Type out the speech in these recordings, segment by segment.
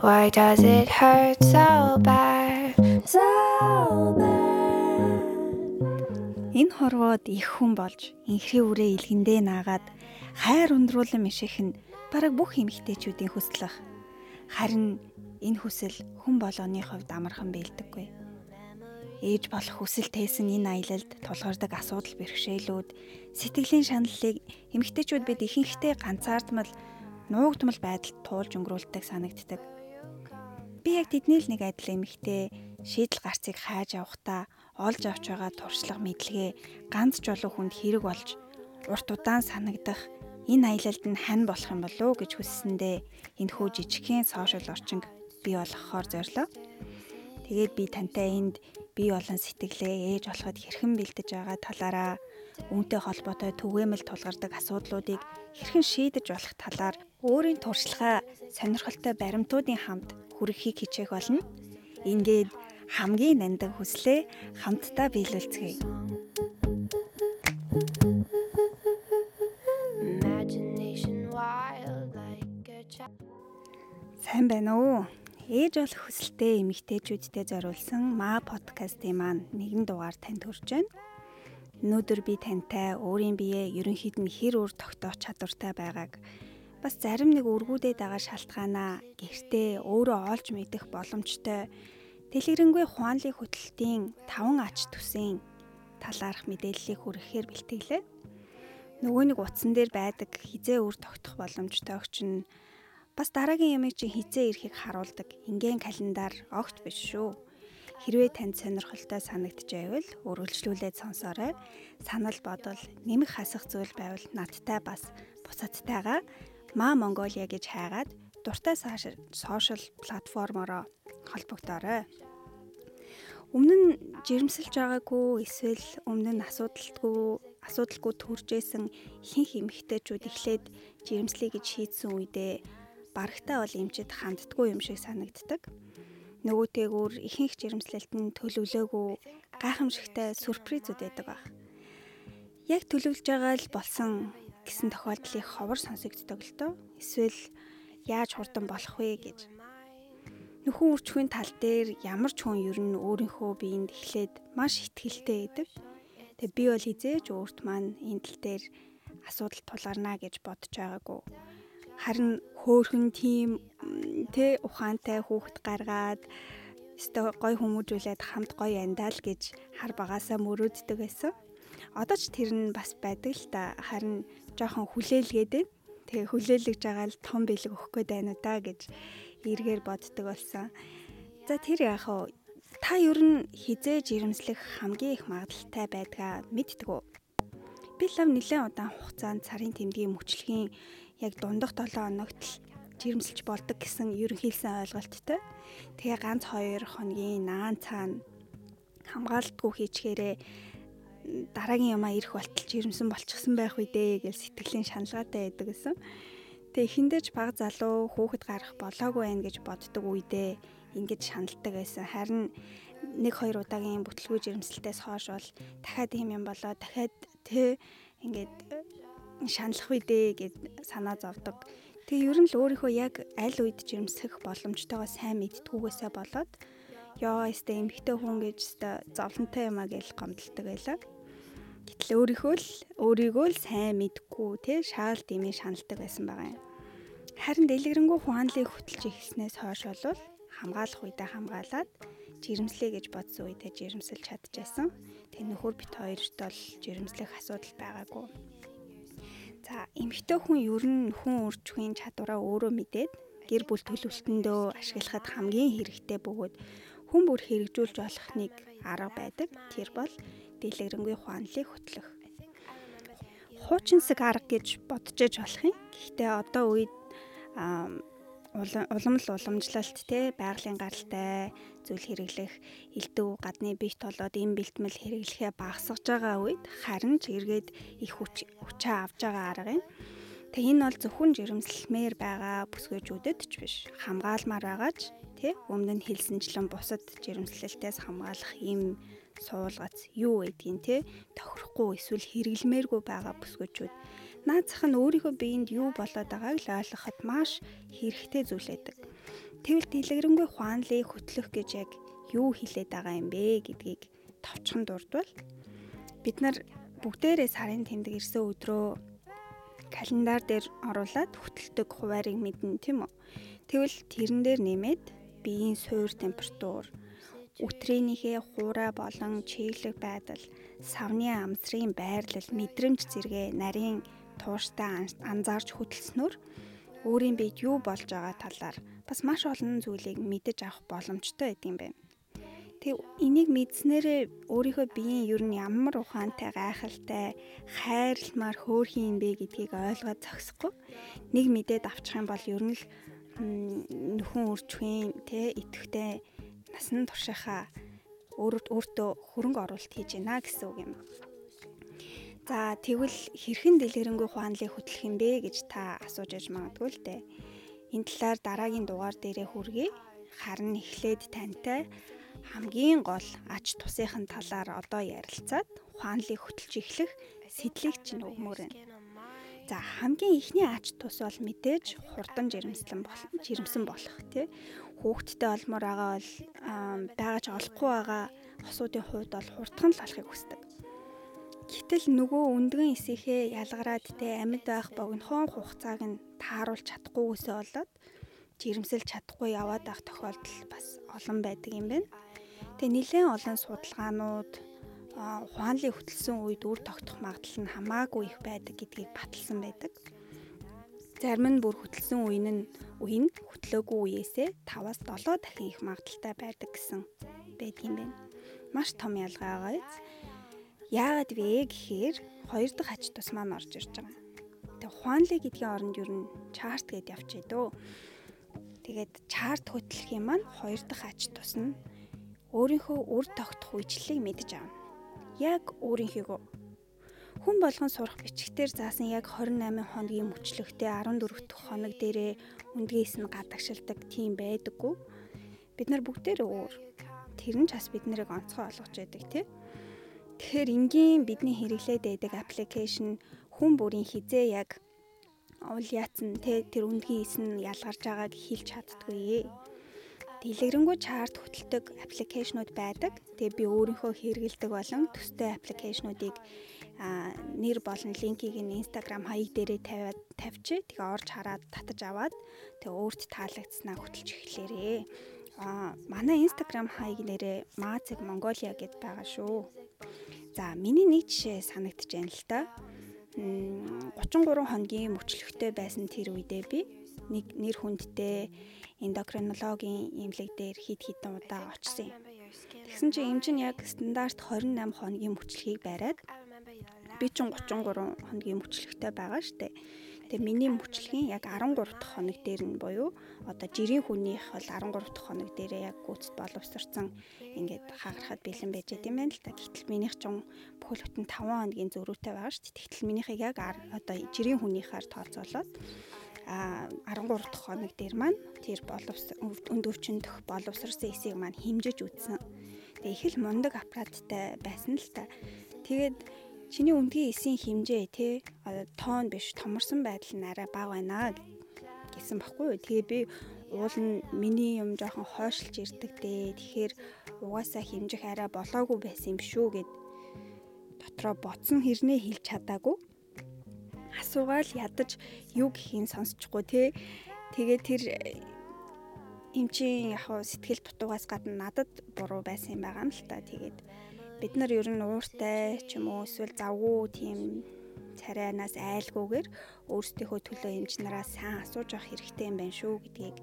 Why does it hurt so bad? So bad. Энэ хорвоод их хүн болж инхри үрээ илгэндээ наагаад хайр ундруулан миших нь бараг бүх эмэгтэйчүүдийн хүслэх. Харин энэ хүсэл хүн болгоны хувьд амархан бэлдэггүй. Ээж болох хүсэл тээсэн энэ аялалд тулгардаг асуудал бэрхшээлүүд сэтгэлийн шаналлыг эмэгтэйчүүд бид ихэнхдээ ганцаардмал нуугдмал байдалд туулж өнгөрүүлдэг санагддаг. Би яг тэдний л нэг адил эмэгтэй шийдэл гарцыг хайж явахдаа олж авч байгаа туршлага мэдлэгээ ганц жолоо хүнд хэрэг болж урт удаан санагдах энэ аялалд нь хань болох юм болов уу гэж хүссэндээ энэ хөө жижигхэн сошиал орчинг бий болгохоор зорилоо. Тэгээд би тантай энд бие болон сэтгэлээ ээж болоход хэрхэн бэлдэж байгаа талаараа үүнтэй холбоотой түгээмэл тулгардаг асуудлуудыг хэрхэн шийдэж болох талаар өөрийн туршлагаа сонирхолтой баримтуудын хамт хүргэхийг хичээх болно. Ингээд хамгийн нандин хүслээ хамтдаа биелүүлцгээе. Сайн байна уу? Ээж болох хүсэлтэй эмэгтэйчүүдтэй зориулсан маа подкастын маань нэгэн дугаар танд хүрч байна. Өнөөдөр би тантай өөрийн биеэ ерөнхийд нь хэр үр тогтоох чадвартай байгааг бас зарим нэг өргүүдэд байгаа шалтгаанаа гэртээ өөрөө олж мэдэх боломжтой дэлгэрэнгүй хуанлын хөтөлтийн 5 ач түсийн талаарх мэдээллийг хүргэхээр бэлтгэлээ. Нөгөө нэг утсан дээр байдаг хизээ үр тогтох боломжтой өгч нь бас дараагийн ямыг чи хизээ ирэхийг харуулдаг ингийн календар огт биш шүү. Хэрвээ танд сонирхолтой санагдчихайвал өргөлжлүүлээд сонсоорой. Санал бодол нэмэх хасах зүйл байвал надтай бас бусадтайгаа Ма Монголиа гэж хайгаад дуртай сошиал платформороо холбогдоорой. Өмнө нь жирэмсэлж байгаагүй эсвэл өмнө нь асуудалгүй асуудалгүй төржсэн ихэнх эмэгтэйчүүд эхлээд жирэмслэе гэж шийдсэн үедээ барагтаа бол эмчэд ханддаггүй юм шиг санагддаг. Нөгөөтэйгүр ихэнх жирэмслэлт нь төлөвлөөгүй гайхамшигтай сүрпризүүд байдаг баг. Яг төлөвлөж байгаа л болсон гэсэн тохиолдлыг ховор сонсогддог л доо. Эсвэл яаж хурдан болох вэ гэж. Нөхөн үрчхийн тал дээр ямар ч хүн ер нь өөрийнхөө биеинд эхлээд маш ихтгэлтэй байдаг. Тэгээ би бол хизээж өөрт маань энэ тал дээр асуудал тулгарна гэж бодож байгаагүй. Харин хөөхөн тийм тэ ухаантай хүүхэд гаргаад өстой гой хүмүүжүүлээд хамт гой яндаал гэж хар багасаа мөрөөддөг байсан. Одоо ч тэр нь бас байдаг л та. Харин жоохон хүлээлгээд байна. Тэгээ хүлээлгэж байгаа л том бэлэг өгөх гээд байна уу да гэж эргээр боддог болсон. За тэр яах вэ? Та ер нь хизээж ирэмслэх хамгийн их магадaltaй байдгаа мэддэг үү? Би лав нэлээд удаан хугацаанд сарын тэмдгийн мөчлөгийн яг дундах 7 хоногт л жирэмсэлж болдог гэсэн ерөнхийдсэн ойлголттой. Тэгээ ганц 2 хоногийн наан цаана хамгаалтгүй хийчгээрээ дараагийн юмаа ирэх болтол жирэмсэн болчихсон байх үедээ гэж сэтгэлийн шаналгаатай байдаг гэсэн. Тэгээ эхэндэж баг залуу хүүхэд гарах болоогүй байх гэж боддог үедээ ингэж шаналдаг байсан. Харин нэг хоёр удаагийн бүтлгүй жирэмсэлтээс хойш бол дахиад ийм юм болоо дахиад тэ ингээд шаналх үедээ гэд санаа зовдөг. Тэгээ ер нь л өөрийнхөө яг аль үед жирэмсэх боломжтойгоо сайн мэдтгүүгээсээ болоод ёо өстө эмхтэй хүн гэж өстө зовлонтой юмаа гэж гомдолдог байлаа. Гэтэл өөрийнхөө л өөрийгөө л сайн мэдгүй те шаал дэмий шаналдаг байсан байгаа юм. Харин дэлгэрэнгүй хуанлыг хөтлж ихснээс хойш бол хамгаалах үедээ хамгаалаад жирэмслэе гэж бодсон үедээ жирэмсэлж чадчихсан. Тэг нөхөр бит хоёрт бол жирэмслэх асуудал байгаагүй. За эмэгтэй хүн ер нь хүн үржихийн чадвараа өөрөө мэдээд гэр бүл төлөвлөлтөндөө ашиглахад хамгийн хэрэгтэй бөгөөд хүн бүр хэрэгжүүлж болох нэг арга байдаг. Тэр бол дэлгэрэнгүй хуанлыг хөтлөх. Хуучинсаг арга гэж бодож иж болох юм. Гэхдээ одоо үед улам л уламжлалт те байгалийн гаралтай зүйл хэрэглэх элдв гадны бие толоод им бэлтгэл хэрэглэхээ багасгаж байгаа үед харин ч эргээд их хүч хүчээ авж байгаа арга юм. Тэг энэ бол зөвхөн жирэмслэмээр байгаа бүсгүйчүүдэд ч биш хамгаалмаар байгаа ч тий өмнө нь хэлсэнчлэн бусад жирэмслэлтээс хамгаалах ийм суулгац юу гэдгийг те тохирохгүй эсвэл хэрэглэмээргүй байгаа бүсгүүчүүд наад зах нь өөрийнхөө биеинд юу болоод байгааг л ойлгоход маш хэрэгтэй зүйл байдаг. Тэгвэл дэлгэрэнгүй хуанлыг хөтлөх гэж яг юу хэлээд байгаа юм бэ гэдгийг товчхон дурдвал бид нар бүгдээрээ сарын тэмдэг ирсэн өдрөө календар дээр оруулаад хөтэлдэг хуваарийг мэднэ тийм үү. Тэгвэл тэрэн дээр нэмээд биеийн суур температур, өтрийнхээ хуурай болон чиглэг байдал, савны амсрын байрлал, мэдрэмж зэрэг нарийн тууштай анзаарч хөдөлснөөр өөрийн биед юу болж байгаа талаар бас маш олон зүйлийг мэдэж авах боломжтой байдсан байна. Тэг энийг мэдснээрээ өөрийнхөө биеийн ер нь ямар ухаантай гайхалтай хайрламар хөөрхөн юм бэ гэдгийг ойлгоод зогсохгүй нэг мэдээд авчих юм бол ер нь л нөхөн үрчвэн тэ итгэвтэй насан туршихаа өөртөө хөрөнгө оруулалт хийж байна гэсэн үг юм. За тэгвэл хэрхэн дэлгэрэнгүй хуанлыг хөтлөх юм бэ гэж та асууж яж магадгүй л дээ. Энэ талаар дараагийн дугаар дээрээ хүргэе. Харин эхлээд тантай хамгийн гол ач тусынхын талаар одоо ярилцаад ухаанлыг хөтөлж эхлэх сэтлийг чинь өгмөр байна. За хамгийн ихний ач тус бол мэдээж хурдан жирэмслэн болох жирэмсэн болох тий. Хүүхдтэй олмоор байгаа бол байгаж олохгүй байгаа хосуудын хувьд бол хурдхан л болохыг хүсдэг. Гэтэл нөгөө өндгөн эсийнхээ ялгараад те амьд байх богинохон хугацааг нь тааруулж чадахгүйгээсээ болоод жирэмсэлж чадахгүй яваад байх тохиолдол бас олон байдаг юм байна. Тэгээ нэлээд олон судалгаанууд ухаанлыг хөтөлсөн үед үр тогтох магадлал нь хамаагүй их байдаг гэдгийг баталсан байдаг. Зарим нь бүр хөтөлсөн үе нь үе нь хөтлөөгүй үеэсээ 5-аас 7 дахин их магадaltaй байдаг гэсэн байдгийн байна. Маш том ялгаа байгаа биз. Яагаад вэ гэхээр хоёр дахь ач тус маань орж ирж байгаа. Тэгээ ухаанлыг гэдгийн оронд юу н чарт гэд явчих дөө. Тэгээд чарт хөтлөх юм маань хоёр дахь ач тус нь өөрийнхөө үр тогтох үечлэлийг мэдж авна. Яг өөрийнхөө хүн болгон сурах бичгээр заасан яг 28 хоногийн мөчлөгтэй 14 дахь хоног дээрээ үндгээс нь гадагшилдаг тийм байдаггүй. Бид нар бүгдээр өөр. Тэр нь ч бас бид нарыг онцгой олгож яадаг тий. Тэгэхээр энгийн бидний хэрэглээд байдаг аппликейшн хүн бүрийн хизээ яг уул яатсан те тэр үндгийн эс нь ялгарч байгааг хэлж чаддгүй дэлгэрэнгүй чарт хөтэлдэг аппликейшнуд байдаг. Тэгээ би өөрийнхөө хэрэгэлдэг болон төстэй аппликейшнуудыг нэр болон линкийг нь Instagram хаяг дээрээ тавиад тавьчих. Тэгээ орж хараад татаж аваад тэгээ өөрт таалагдсанаа хөтэлж эхлээрээ. А манай Instagram хаяг нэрээ Mazig Mongolia гэд байгаа шүү. За миний нэг жишээ санагдаж байна л да. 33 хоногийн мөчлөгтэй байсан тэр үедээ би нэг нэр хүндтэй эндокринологийн эмнэлэг дээр хид хідэн удаа очсон юм. Тэгсэн чинь эмч нь яг стандарт 28 хоногийн мөчлөгийг бариад би ч 33 хоногийн мөчлөгтэй байгаа штэ. Тэгээ миний мөчлөгийн яг 13 дахь хоног дээр нь буюу одоо жирийн хүнийх бол 13 дахь хоног дээрээ яг гүйцэд боловсрцсан ингээд хагарахад бэлэн байж байгаа юм байна л та. Гэтэл минийх ч бүхэл бүтэн 5 хоногийн зөрүүтэй байгаа штэ. Тэгтэл минийхийг яг одоо жирийн хүнийхээр тооцоолоод 13 дахь хоног дээр маань тэр боловс өнд өвчнөх боловсрсан эсийг маань химжиж үтсэн. Тэгээ их л мундаг аппараттай байсан л та. Тэгээд чиний өндгийн эсийн химжээ те тоон биш томорсон байдал нь арай бага байна гэсэн баггүй. Тэгээ би уул нь миний юм жоохон хойшлж ирдэг дээ. Тэгэхээр угаасаа химжих арай болоогүй байсан юм шүү гэд дотроо ботсон хэрнээ хэлж чадаагүй асуугаал ядаж юу гэхин сонсчихгүй те. Тэгээ тэр эмчийн яг сэтгэл дутуугаас гадна надад буруу байсан юм байгаа юм л та. Тэгээд бид нар ер нь ууртай ч юм уу эсвэл завгүй тийм царайнаас айлгүйгээр өөрсдийнхөө төлөө эмч нараас сайн асууж авах хэрэгтэй юм байна шүү гэдгийг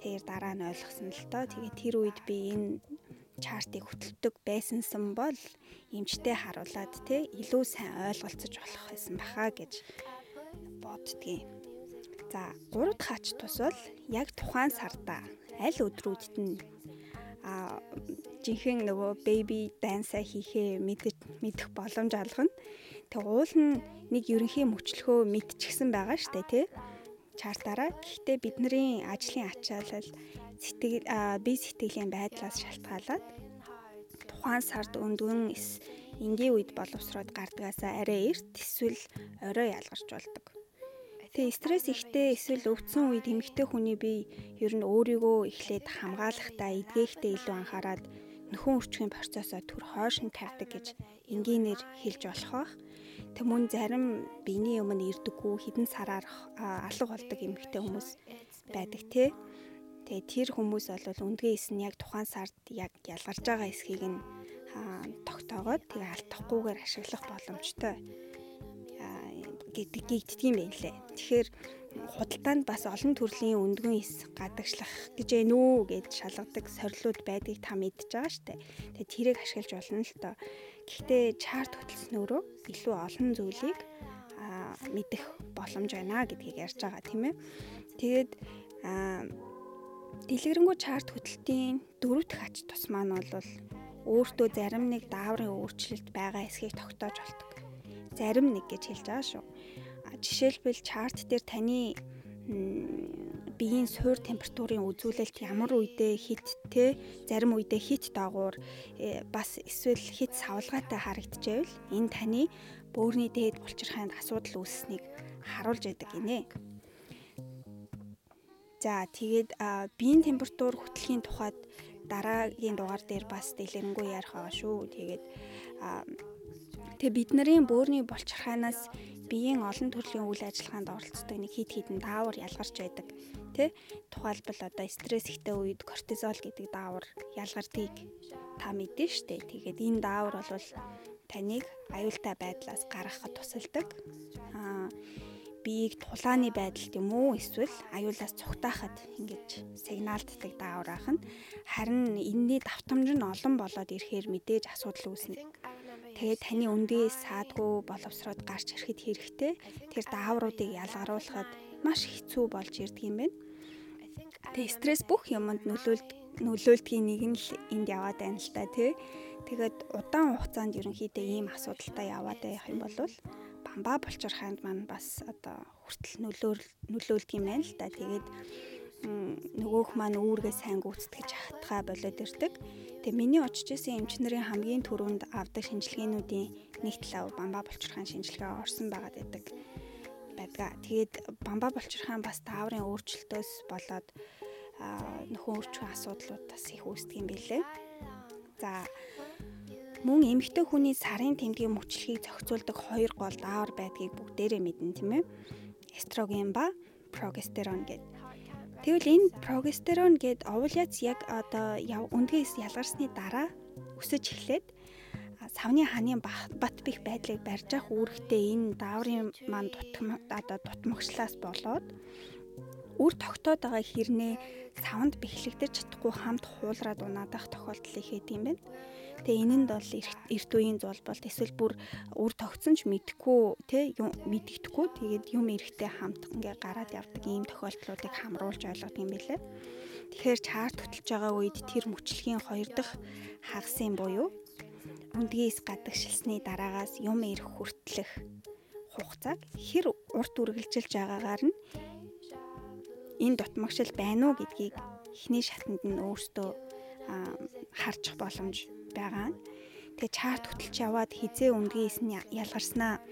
тэр дараа нь ойлгосон л доо. Тэгээд тэр үед би энэ чартыг хөтэлдэг байсансан бол эмчтэй харуулад те илүү сайн ойлголцож болох байсан баха гэж боддгийн. За 3 дахь ач тус бол яг тухайн сарда аль өдрүүдэд нь а жинхэнэ нөгөө baby dance хийхээ мэдэх боломж алгана. Тэг уул нь нэг ерөнхий мөчлөхөө мэдчихсэн байгаа штэ тий. Чартаараа. Гэхдээ бидний ажлын ачаалал сэтгэл бие сэтгэлийн байдлаас шалтгаалаад тухайн сард өндгөн энгийн үед боловсроод гардгаасаа арай эрт эсвэл орой ялгарч болдог. Тэгээ стресс ихтэй эсвэл өвдсөн үед эмэгтэй хүний бие ер нь өөрийгөө эхлээд хамгаалахдаа эдгээхдээ илүү анхаарад нөхөн үрчгийн процессоо төр хойш нь тавьдаг гэж энгийнээр хэлж болох бах. Тэмүүн зарим биений өмнө ирдэггүй хідэн сараар алга болдог эмэгтэй хүмүүс байдаг те. Тэгээ тэр хүмүүс бол үндгээ эс нь яг тухайн сард яг ялгарч байгаа эсхийг нь тогтоогоод тэгээ алдахгүйгээр ашиглах боломжтой гэдэг гэгддэг юм байна лээ. Тэгэхээр худалдаанд бас олон төрлийн өндгөн эс гадагшлах гэж ээ нүү гэж шалгадаг сорилууд байдгийг та мэдж байгаа штэ. Тэгээ тэрийг ашиглаж болно л доо. Гэхдээ чарт хөтөлснөөрөө илүү олон зүйлийг мэдэх боломж байна гэдгийг ярьж байгаа тийм ээ. Тэгээд дэлгэрэнгүй чарт хөтөлтийн дөрөв дэх ач тус маань бол өөртөө зарим нэг дааврын өөрчлөлт байгаа эсхийг тогтоож болдог. Зарим нэг гэж хэлж байгаа шүү. Жишээлбэл чарт дээр таны биеийн суур температурын үзүүлэлт ямар үедээ хит те зарим үедээ хит доогуур э, бас эсвэл хит савлгаатай харагдчихвэл энэ таны бөөрийн дээд булчирхайнд асуудал үүссэнийг харуулж яадаг гинэ. За тэгээд биеийн температур хөтлөхийн тухайд дараагийн дугаар дээр бас дэлгэрэнгүй ярих байгаа шүү. Тэгээд тэгээ бид нарын бөөрийн булчирхайнаас биеийн олон төрлийн үйл ажиллагаанд оролцдог нэг хит хитэн даавар ялгарч байдаг. Тэ? Тухайлбал одоо стресс ихтэй үед кортизол гэдэг даавар ялгардгийг та мэдэн штэ. Тэгээд энэ даавар бол таныг аюултай байдлаас гаргахад тусалдаг. Аа биеийг тулааны байдалд юм уу эсвэл аюулаас цугтаахад ингэж сигналддаг даавар ах нь харин энэний давтамж нь олон болоод ирэхээр мэдээж асуудал үүснэ. Тэгээд таны өндгөө саадгүй боловсроод гарч ирэхэд хэрэгтэй. Тэр даавруудыг ялгаруулахад маш хэцүү болж ирдэг юм байна. Тэгээд стресс бүх юмд нөлөөлд нөлөөлдгийн нэг нь л энд яваад байна л та тий. Тэгээд удаан хугацаанд ерөнхийдөө ийм асуудалтай яваад байх юм бол бамбаа булчирхайнд маань бас одоо хүртэл нөлөөл нөлөөлдөг юм байна л та. Тэгээд нөгөөх маань үүргээ сайн гүйцэтгэж хатгаа болоод ирдэг. Тэгээ миний очиж исэн эмчнэрийн хамгийн түрүүнд авдаг шинжилгээнүүдийн нэг талаа бамбаа булчирхайн шинжилгээ орсон байгаад байдаг. Байдгаа. Тэгээд бамбаа булчирхайн бас тааврын өөрчлөлтөөс болоод нөхөн өрчгийн асуудлууд бас их үүсдэг юм билээ. За мөн эмэгтэй хүний сарын тэмдгийн мөчлөгийг зохицуулдаг хоёр гол даавар байдгийг бүгдээрээ мэднэ тийм ээ. Эстроген ба прогестерон гэдэг Тэгвэл энэ прогестерон гээд овуляц яг одоо өндгөөс ялгарсны дараа өсөж эхлээд савны хааны бат бих байдлыг барьж ах үүрэгтэй энэ дааврын маань дутм одоо дутмагчлаас болоод үр тогтоод байгаа хэрнээ савнд бэхлэгдэж чадахгүй хамт хуулраад унаадах тохиолдол их хэдэм байна. Тэгээ энэ нь бол эрт үеийн зулбалт эсвэл бүр үр тогтсон ч мэдэхгүй те мэддэхгүй тэгээд юм эрэхтэй хамт ингээ гараад явдаг ийм тохиолдлуудыг хамруулж ойлгодог юм билээ. Тэгэхээр чарт хөтлж байгаа үед тэр мөчлөгийн хоёр дахь хагасын буюу үндгээс гадагшилсны дараагаас юм ирэх хүртлэх хугацааг хэр урт үргэлжилж байгаагаар нь энэ дутмагшил байна уу гэдгийг эхний шатанд нь өөртөө харчих боломж байгаа. Тэгээ чарт хөтлж яваад хизээ үндгээс нь ялгарснаа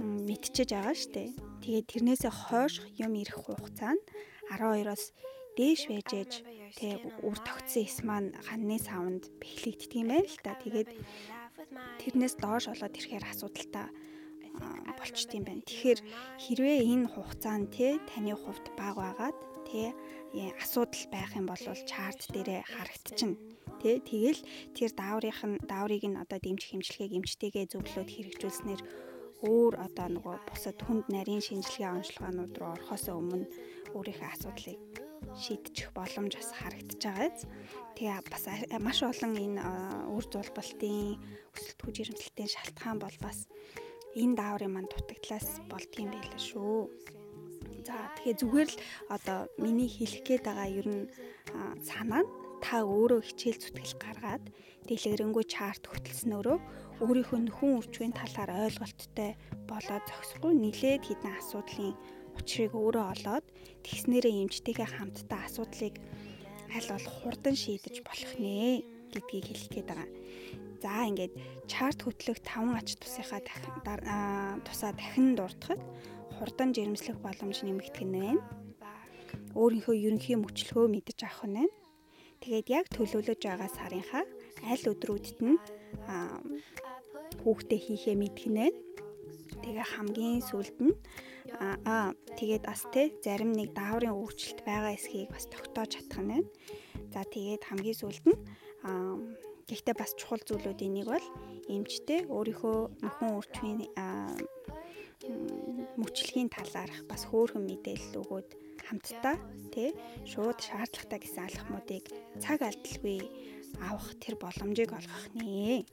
мэдчихэж байгаа штэ. Тэгээ тэрнээсээ хойш юм ирэх хугацаа нь 12-оос дээш байжээж тэгээ үр тогтсон эс маань ханны савнд бэхлэгддэг юм байна л та. Тэгээд тэрнээс доош болоод ирэхээр асуудалтай болчт юм байна. Тэгэхээр хэрвээ энэ хугацаанд те таны хувьд баг байгаад те асуудал байх юм бол чарт дээрээ харагдчихна тий тэгэл тэр дааврынх нь дааврыг нь одоо дэмжих хэмжлэгийг эмчтэйгээ зөвлөөд хэрэгжүүлснээр өөр одоо нөгөө бусад хүнд нарийн шинжилгээ онцлогоонууд руу орохоос өмнө өөрийнхөө асуудлыг шийдчих боломж бас харагдаж байгааз. Тэгээ бас маш олон энэ үр зулбалтын өсөлтгүй жирэмслэлтийн шалтгаан бол бас энэ дааврын манд дутагдлаас болдгийм байлаа шүү. За тэгэхээр зүгээр л одоо миний хэлэх гээд байгаа ер нь санаа нь та өөрөө хичээл зүтгэл гаргаад дэлгэрэнгүй чарт хөтөлснөөрөө өөрийнхөө нөхөн үржигийн талаар ойлголттой болоод зохисгүй нилээд хідэн асуудлын учрыг өөрөө олоод тэгснэрээ эмчтэйгээ хамтдаа асуудлыг аль болох хурдан шийдэж болох нэ гэдгийг хэлэх гээд байгаа. За ингээд чарт хөтлөх 5 ач тусынхаа тусаа дахин дуртахад хурдан жирэмслэх боломж нэмэгдэх нь байна. Өөрийнхөө ерөнхий мөчлөгөө мэдэж авах нь байна. Тэгээд яг төлөвлөж байгаа сарынхаа аль өдрүүдэд нь хүүхдээ хийхээ байна. Тэгээ хамгийн сүүлд нь аа тэгээд бас те зарим нэг дааврын өөрчлөлт байгаа эсхийг бас тогтоож чадах нь байна. За тэгээд хамгийн сүүлд нь гэхдээ бас чухал зүйлүүдийн нэг бол эмчтэй өөрийнхөө нөхөн үрчмийн мөчлөгийн талаарх бас хөөрхөн мэдээлэл өгөөд хамтдаа тий шууд шаардлагатай гэсэн алхмуудыг цаг алдалгүй авах тэр боломжийг олгох нэ.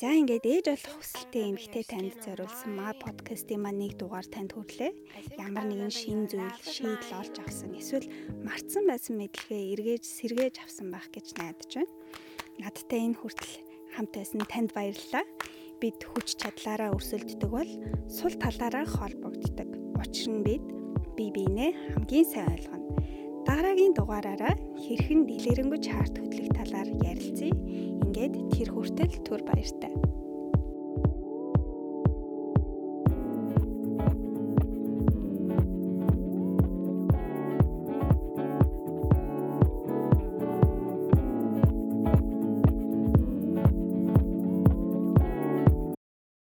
За ингээд ээж болох хүсэлтэй эмэгтэй танд зориулсан маа подкастын маань нэг дугаар танд хүрлээ. Ямар нэгэн шин зүйл шийдэл олж авсан эсвэл мартсан байсан мэдлэгээ эргээж сэргээж авсан байх гэж найдаж байна. Надтай энэ хүртэл хамт байсан танд баярлалаа. Бид хүч чадлаараа өрсөлддөг бол сул талаараа холбогддог. Учир нь бид бие биенээ хамгийн сайн ойлгоно. Дараагийн дугаараараа хэрхэн дэлгэрэнгүй чарт хөдлөх талаар ярилцъя. Ингээд тэр хүртэл түр баяртай.